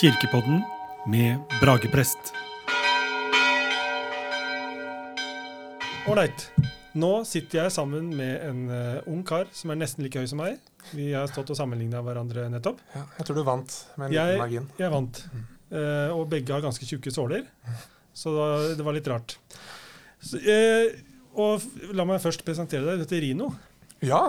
Kirkepodden med Brageprest. Ålreit. Nå sitter jeg sammen med en uh, ung kar som er nesten like høy som meg. Vi har stått og sammenligna hverandre nettopp. Ja, jeg tror du vant med en Jeg, liten margin. jeg vant. Uh, og begge har ganske tjukke såler, så da, det var litt rart. Så, uh, og la meg først presentere deg. Du heter Rino. Ja.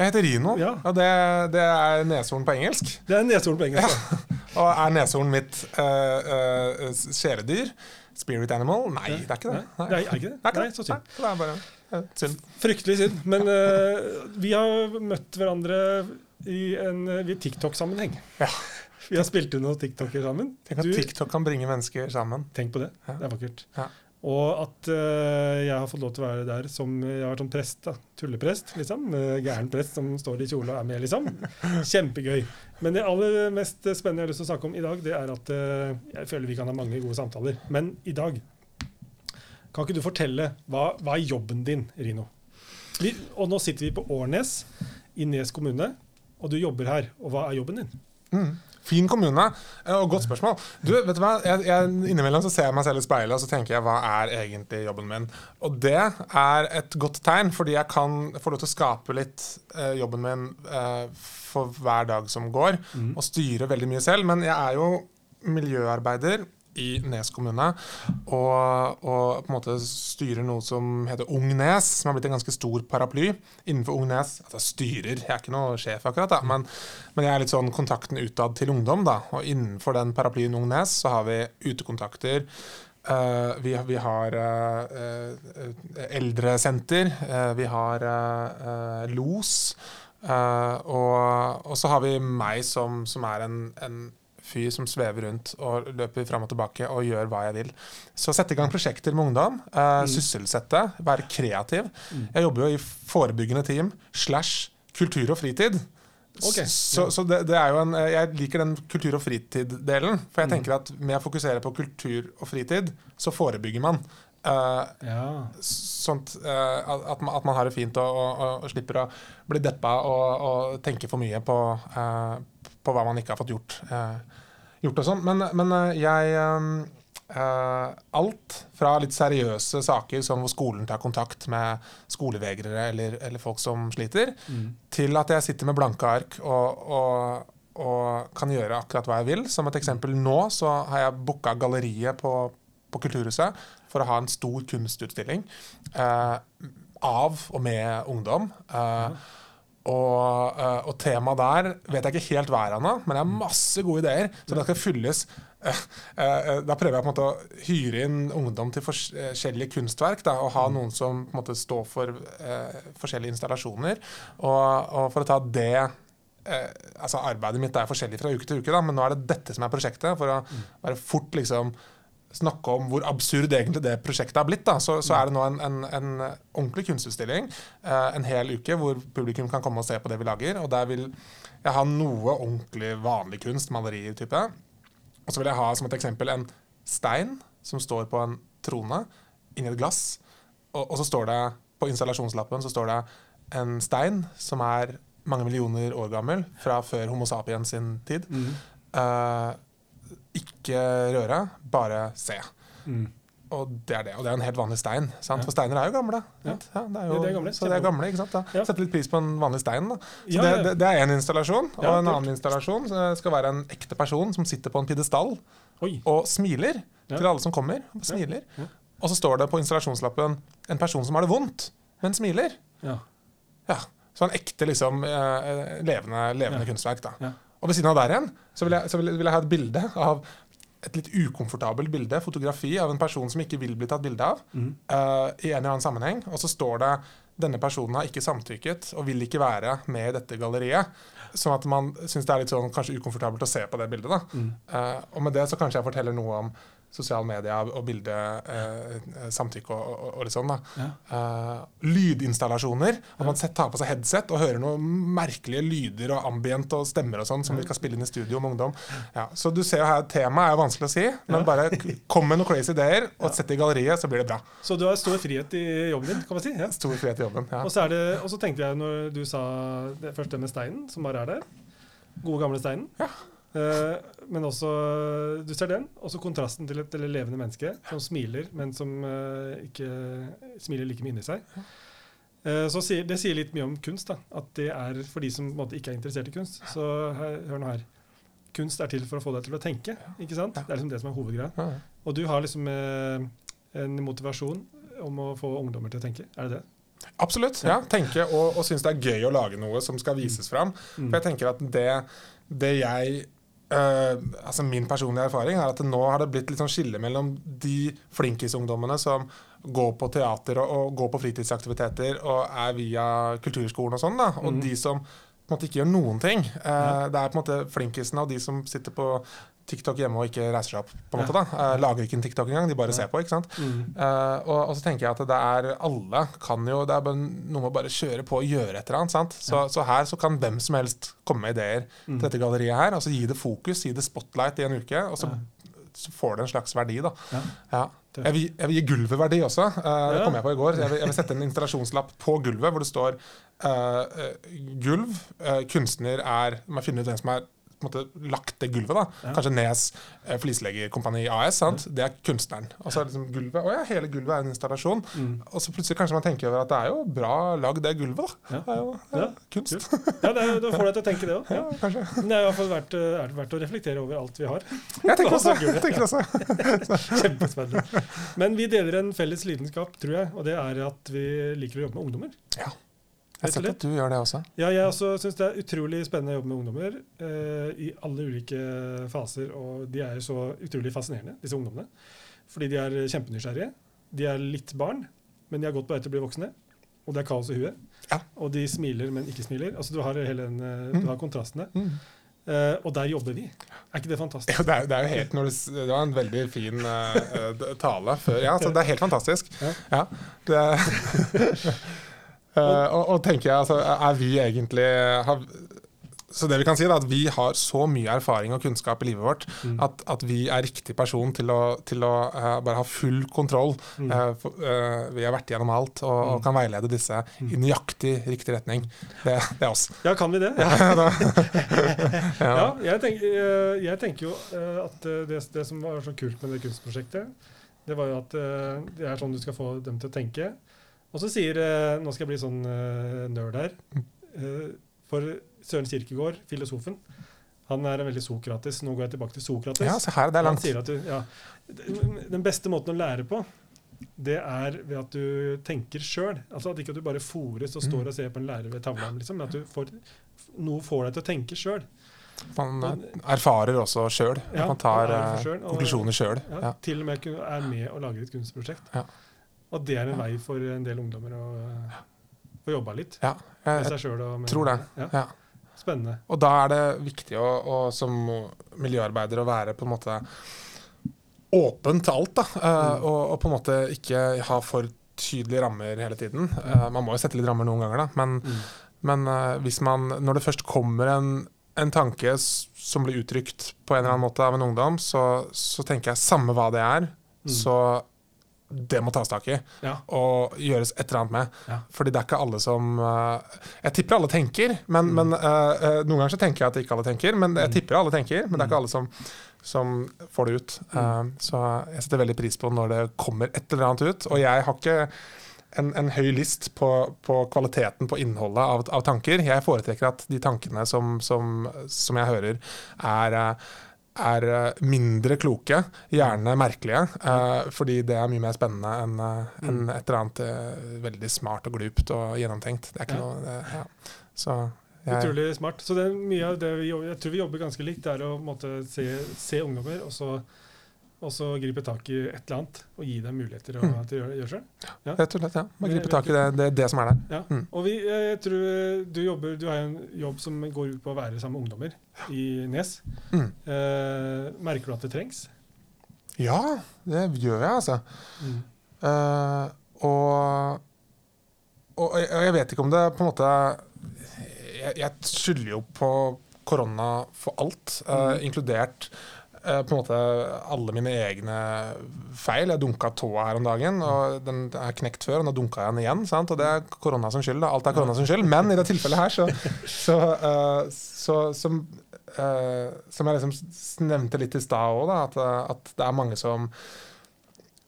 Jeg heter Rino, Ja. og det, det er neshorn på engelsk. Det er neshorn på engelsk. da. Og er neshorn mitt uh, kjæledyr? Spirit animal? Nei, det er ikke det. Nei, det er ikke det? Det er ikke Nei, så synd. Nei, det er bare uh, synd. Fryktelig synd. Men uh, vi har møtt hverandre i en uh, TikTok-sammenheng. Ja. Vi har spilt inn noen TikToker sammen. Tenk at Du- TikTok kan bringe mennesker sammen. Tenk på det. Det er vakkert. Ja. Og at uh, jeg har fått lov til å være der som Jeg har vært sånn prest, da. Tulleprest, liksom. Eh, Gæren prest som står i kjole og er med, liksom. Kjempegøy. Men det aller mest spennende jeg har lyst til å snakke om i dag, det er at uh, jeg føler vi kan ha mange gode samtaler. Men i dag kan ikke du fortelle hva, hva er jobben din, Rino? Vi, og nå sitter vi på Årnes i Nes kommune, og du jobber her. Og hva er jobben din? Mm. Fin kommune, eh, og godt spørsmål. Du, vet du hva? Jeg, jeg, innimellom så ser jeg meg selv i speilet og så tenker jeg, hva er egentlig jobben min? Og det er et godt tegn, fordi jeg kan få lov til å skape litt eh, jobben min eh, for hver dag som går, og styre veldig mye selv. Men jeg er jo miljøarbeider i Nes kommune, og, og på en måte styrer noe som heter Ung Nes, som har blitt en ganske stor paraply innenfor Ung Nes. Altså styrer, jeg er ikke noe sjef akkurat, da, men, men jeg er litt sånn kontakten utad til ungdom. da, Og innenfor den paraplyen Ung Nes så har vi utekontakter. Uh, vi, vi har uh, uh, eldresenter. vi har los. og så har vi meg som, som er en, en fyr som svever rundt og løper fram og tilbake og gjør hva jeg vil. Så sette i gang prosjekter med ungdom. eh, Sysselsette, være kreativ. Jeg jobber jo i forebyggende team slash kultur og fritid. Okay. Så, så det, det er jo en, jeg liker den kultur- og fritid-delen. For jeg tenker at med å fokusere på kultur og fritid, så forebygger man. Uh, Ja. sånt, uh, at, man, at man har det fint og, og, og, slipper å bli deppa og, og tenke for mye på, uh, på hva man ikke har fått gjort. eh, gjort og sånn. Men, men eh, jeg eh, Alt fra litt seriøse saker som hvor skolen tar kontakt med skolevegrere eller, eller folk som sliter, til at jeg sitter med blanke ark og, og, og kan gjøre akkurat hva jeg vil. Som et eksempel nå så har jeg booka galleriet på, på Kulturhuset for å ha en stor kunstutstilling eh, av og med ungdom. Eh, og, eh, og temaet der vet jeg ikke helt hva er ennå, men jeg har masse gode ideer. Så det skal fylles eh, eh, Da prøver jeg på en måte å hyre inn ungdom til forskjellige kunstverk. Da, og ha noen som på en måte står for uh, forskjellige installasjoner. Og, og for å ta det uh, altså Arbeidet mitt er forskjellig fra uke til uke, da, men nå er det dette som er prosjektet. For å være fort liksom snakke om hvor absurd egentlig det prosjektet har blitt, da, så, så er det nå en, en, en ordentlig kunstutstilling eh, en hel uke hvor publikum kan komme og se på det vi lager. Og der vil jeg ha noe ordentlig vanlig kunst, malerier type. Og så vil jeg ha som et eksempel en stein som står på en trone inni et glass. Og, og så står det på installasjonslappen så står det en stein som er mange millioner år gammel, fra før Homo sapiens sin tid. Eh, ikke røre, bare se. Mm. Og det er det. Og det er en helt vanlig stein. Sant? For steiner er jo gamle. Ja. Ja, det er jo, det er gamle, Så det er gamle, ikke sant? Ja. Sette litt pris på en vanlig stein. Da. Så Ja, det, det, det er én installasjon. Og en annen installasjon eh, skal være en ekte person som sitter på en pidestall og smiler Ja. til alle som kommer. Smiler. Ja. Og så står det på installasjonslappen en person som har det vondt, men smiler. Ja. Ja, Så en ekte liksom, eh, levende, levende Ja. kunstverk. da. Og ved siden av der igjen så vil jeg, så vil, vil jeg ha et bilde av et litt ukomfortabelt bilde, fotografi av en person som ikke vil bli tatt bilde av, mm. uh, i en eller annen sammenheng. Og så står det denne personen har ikke samtykket og vil ikke være med i dette galleriet. Sånn at man syns det er litt sånn kanskje ukomfortabelt å se på det bildet. da. Mm. Uh, og med det så kanskje jeg forteller noe om sosiale medier og bilde, eh, samtykke og, og, og litt sånn. da. Ja. Eh, lydinstallasjoner. At man tar på seg headset og hører noen merkelige lyder og ambient og stemmer og sånn som vi skal spille inn i studio med ungdom. Ja, så du ser jo her, Temaet er vanskelig å si, men bare kom med noen crazy ideer og sett det i galleriet, så blir det bra. Så du har stor frihet i jobben din, kan man si. Ja. Stor frihet i jobben. Ja. Og så, er det, og så tenkte jeg, når du sa det første med steinen, som bare er der Gode, gamle steinen. Ja. Eh, men også Du ser den, også kontrasten til et levende menneske som smiler, men som eh, ikke smiler like mye inni seg. Eh, så Det sier litt mye om kunst. da, At det er for de som måte, ikke er interessert i kunst. Så her, hør nå her. Kunst er til for å få deg til å tenke. ikke sant? Det er liksom det som er hovedgreia. Og du har liksom eh, en motivasjon om å få ungdommer til å tenke. Er det det? Absolutt. ja, tenke Og, og synes det er gøy å lage noe som skal vises fram. Mm. For jeg tenker at det, det jeg eh, altså Min personlige erfaring er at nå har det blitt litt sånn skille mellom de flinkisungdommene som går på teater og, og går på fritidsaktiviteter og er via kulturskolen og sånn, da, og Mm. de som på en måte ikke gjør noen ting. Uh, Ja. Det er på en måte flinkisene og de som sitter på TikTok hjemme og ikke reiser seg opp. på en Ja. måte da. Uh, lager ikke en TikTok engang, de bare Ja. ser på. ikke sant? Mm. Uh, og, og så tenker jeg at det er alle kan jo Det er bare noe med å bare kjøre på og gjøre et eller annet. sant? Så, så her så kan hvem som helst komme med ideer Mm. til dette galleriet her. Altså gi det fokus, gi det spotlight i en uke, og så, Ja. så får det en slags verdi, da. Ja. Ja. Jeg, vil, jeg vil gi gulvet verdi også. eh, det kom jeg på i går. Jeg vil, jeg vil sette en installasjonslapp på gulvet hvor det står uh, gulv. Uh, kunstner er Man finner ut hvem som en måte, lagt det gulvet. da. Ja. Kanskje Nes eh, Flisleggerkompani AS. sant? Det er kunstneren. Og så er liksom gulvet Å ja, hele gulvet er en installasjon. Mm. Og så plutselig kanskje man tenker over at det er jo bra lagd, det gulvet. da. Ja. Det er jo er Ja. kunst. Ja, det er, Da får deg til å tenke det òg. Ja, kanskje. Men det er i hvert fall verdt, eh, er verdt å reflektere over alt vi har. Jeg tenker også. Jeg tenker også. Kjempespennende. Men vi deler en felles lidenskap, tror jeg, og det er at vi liker å jobbe med ungdommer. Jeg har sett at du gjør det også. Ja, jeg også syns det er utrolig spennende å jobbe med ungdommer eh, i alle ulike faser. Og de er så utrolig fascinerende, disse ungdommene. Fordi de er kjempenysgjerrige. De er litt barn, men de har gått på vei til å bli voksne. Og det er kaos i huet. Ja. Og de smiler, men ikke smiler. Altså Du har hele den, eh, Mm. du har kontrastene. Mm. Uh, og der jobber vi. Er ikke det fantastisk? Ja, det, er, det er jo helt når du, Det var en veldig fin eh, tale før. Ja, så det er helt fantastisk. Ja. Ja. Det, Eh, og, og tenker jeg, altså, er vi egentlig har, Så det vi kan si, er at vi har så mye erfaring og kunnskap i livet vårt Mm. at, at vi er riktig person til å, til å uh, bare ha full kontroll. Mm. Uh, for, vi har vært gjennom alt og, og Mm. kan veilede disse i nøyaktig riktig retning. Det, det er oss. Ja, kan vi det? Ja. Ja, ja. jeg, tenker, jeg tenker jo at det, det som var så kult med det kunstprosjektet, det var jo at det er sånn du skal få dem til å tenke. Og så sier eh, Nå skal jeg bli sånn eh, nerd her. eh, For Søren Kirkegård, filosofen, han er en veldig Sokrates. Nå går jeg tilbake til Sokrates. ja, se her, det er Han langt. du, ja, Den beste måten å lære på, det er ved at du tenker sjøl. Altså at ikke du bare fores og Mm. står og ser på en lærer ved tavla, liksom, men at du får, noe får deg til å tenke sjøl. Man erfarer også sjøl. Ja, man tar selv, og- konklusjoner sjøl. Ja, Ja. Til og med er med og lager et kunstprosjekt. Ja. Og det er en vei for en del ungdommer å få jobba litt Ja, med jeg, seg sjøl. tror det. Ja, ja. spennende. Og da er det viktig å, å, som miljøarbeider å være på en måte åpen til alt. da, uh, Mm. og, og på en måte ikke ha for tydelige rammer hele tiden. Uh, man må jo sette litt rammer noen ganger, da, men, Mm. men uh, hvis man, når det først kommer en, en tanke som blir uttrykt på en eller annen måte av en ungdom, så, så tenker jeg samme hva det er, Mm. så det må tas tak i Ja. og gjøres et eller annet med. Ja. Fordi det er ikke alle som eh, Jeg tipper alle tenker, men, Mm. men eh, noen ganger så tenker jeg at ikke alle tenker. Men jeg Mm. tipper alle tenker, men det er Mm. ikke alle som, som får det ut. Eh, så jeg setter veldig pris på når det kommer et eller annet ut. Og jeg har ikke en, en høy list på, på kvaliteten på innholdet av, av tanker. Jeg foretrekker at de tankene som, som, som jeg hører, er eh, er eh, mindre kloke, gjerne merkelige, eh, fordi det er mye mer spennende enn eh, enn et eller annet eh, veldig smart og glupt og gjennomtenkt. Det er ikke Ja. noe det, ja. Så jeg, Utrolig smart. Så det er mye av det vi jobber, jeg tror vi jobber ganske likt. Det er å måtte, se, se ungdommer, og så, og så gripe tak i et eller annet og gi dem muligheter å, Mm. til å gjøre, gjøre selv. Ja. Rett og slett, ja. Man Det er tak i det, det, det som er der. Ja. Mm. Og vi, jeg tror du jobber Du har en jobb som går ut på å være sammen med ungdommer i Nes. Mm. Eh, merker du at det trengs? Ja, det gjør jeg, altså. Mm. Eh, og, og jeg, jeg vet ikke om det på en måte Jeg, jeg skylder jo på korona for alt, eh, Mm. inkludert eh, på en måte alle mine egne feil. Jeg dunka tåa her om dagen, og den er knekt før, og nå dunka jeg den igjen. Sant? Og det er korona som skyld. da. Alt er korona som skyld. Men i det tilfellet her, så, så, uh, så, som, uh, Som jeg liksom nevnte litt i stad òg, at, eh, at det er mange som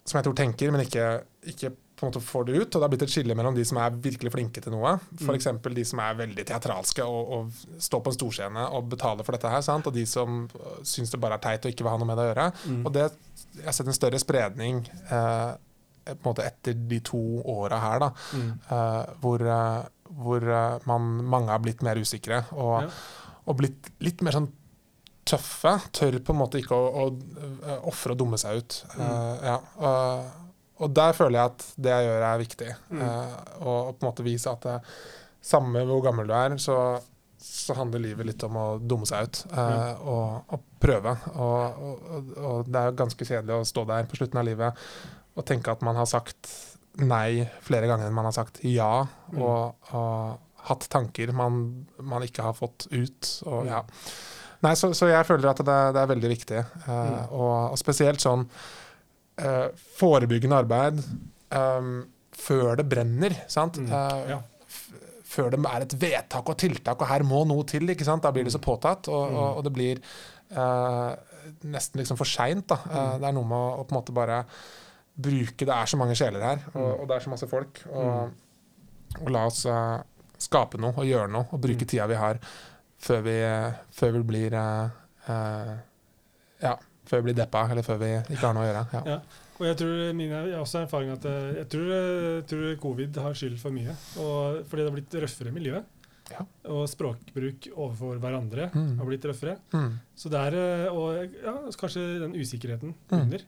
som jeg tror tenker, men ikke, ikke på en måte får det ut. Og det har blitt et skille mellom de som er virkelig flinke til noe, f.eks. de som er veldig teatralske og, og står på en storscene og betaler for dette her, sant? og de som øh, syns det bare er teit og ikke vil ha noe med det å gjøre. Og det, jeg har sett en større spredning eh, på en måte etter de to åra her, da, Mm. eh, hvor, eh, hvor eh, man, mange har blitt mer usikre og, Ja. og blitt litt mer sånn tøffe. Tør på en måte ikke å, ofre og dumme seg ut. Eh, ja. og, og der føler jeg at det jeg gjør, er viktig. Mm. Eh, og, og på en måte vise at det, samme hvor gammel du er, så, så handler livet litt om å dumme seg ut eh, mm. og, og prøve. Og, og, det er jo ganske kjedelig å stå der på slutten av livet og tenke at man har sagt nei flere ganger enn man har sagt ja, Mm. og, hatt tanker man, man ikke har fått ut. Og, Mm. ja. Nei, så, så jeg føler at det, det er veldig viktig. eh, Mm. og, og spesielt sånn eh, forebyggende arbeid um, før det brenner. sant? Mm. Uh, Ja. Før det er et vedtak og tiltak, og her må noe til. ikke sant? Da blir det så påtatt, og, Mm. og, og det blir uh, nesten liksom for seint. Mm. det er noe med å, å på en måte bare bruke Det er så mange sjeler her, og, Mm. og det er så masse folk. Og, og la oss skape noe og gjøre noe, og bruke Mm. tida vi har før vi, før vi blir Ja, før vi blir deppa, eller før vi ikke har noe å gjøre. Ja. Og jeg tror mine, jeg har også erfaring at eh, jeg tror, jeg tror covid har skyld for mye. Og fordi det har blitt røffere miljø. Ja. Og språkbruk overfor hverandre Mm. har blitt røffere. Mm. Så det er eh, Og ja, kanskje den usikkerheten Mm. under.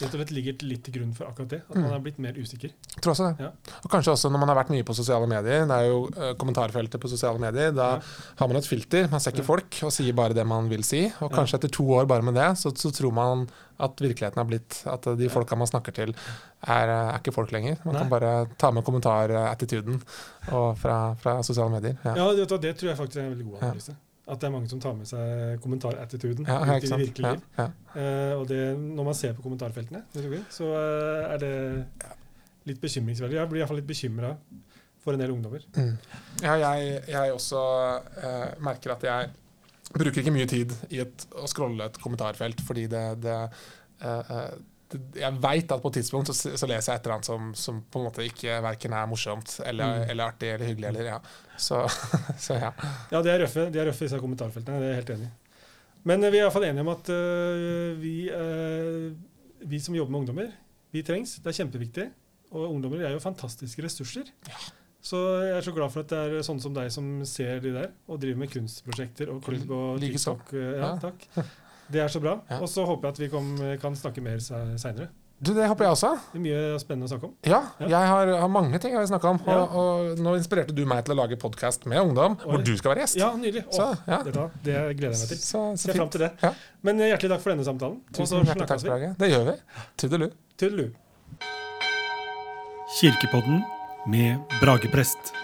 Rett og slett ligger litt til grunn for akkurat det. At man Mm. er blitt mer usikker. Jeg tror også det. Ja. Og kanskje også når man har vært mye på sosiale medier. Det er jo uh, kommentarfeltet på sosiale medier. Da Ja. har man et filter. Man ser ikke Ja. folk og sier bare det man vil si. Og kanskje etter to år bare med det, så, så tror man at virkeligheten har blitt At de folka man snakker til, er, er ikke folk lenger. Man Nei. kan bare ta med kommentarattituden fra, fra sosiale medier. Ja. Ja, det, det tror jeg faktisk er en veldig god analyse. At det er mange som tar med seg kommentarattituden Ja, ut i det virkelige liv. ja. Eh, og det, når man ser på kommentarfeltene, så uh, er det litt bekymringsverdig. Jeg blir iallfall litt bekymra for en del ungdommer. Mm. Ja, jeg, jeg også uh, merker at jeg bruker ikke mye tid i et, å scrolle et kommentarfelt, fordi det, det, det Jeg veit at på et tidspunkt så, så leser jeg et eller annet som, som på en måte ikke verken er morsomt eller, Mm. eller artig eller hyggelig. Eller, ja. så, så ja. Ja, de er røffe, de er røffe disse kommentarfeltene. Det er jeg helt enig i. Men eh, vi er iallfall enige om at uh, vi, uh, vi som jobber med ungdommer, vi trengs. Det er kjempeviktig. Og ungdommer er jo fantastiske ressurser. Så jeg er så glad for at det er sånne som deg som ser de der, og driver med kunstprosjekter og klubb og. TikTok. Ja, Ja. takk. Det er så bra. Ja. Og så håper jeg at vi kom, kan snakke mer seinere. Du, det håper jeg også. Det er mye spennende å snakke om. Ja, Ja. jeg har, har mange ting jeg vil snakke om. Og, Ja. og nå inspirerte du meg til å lage podkast med ungdom, Oi. hvor du skal være gjest. Ja, nydelig. Så, ja. dette, det gleder jeg meg til. Så, så Ser fram til det. Ja. Men eh, hjertelig takk for denne samtalen. Tusen hjertelig takk. Brage. Det gjør vi. Tudelu. Tudelu. Kirkepodden med Brageprest.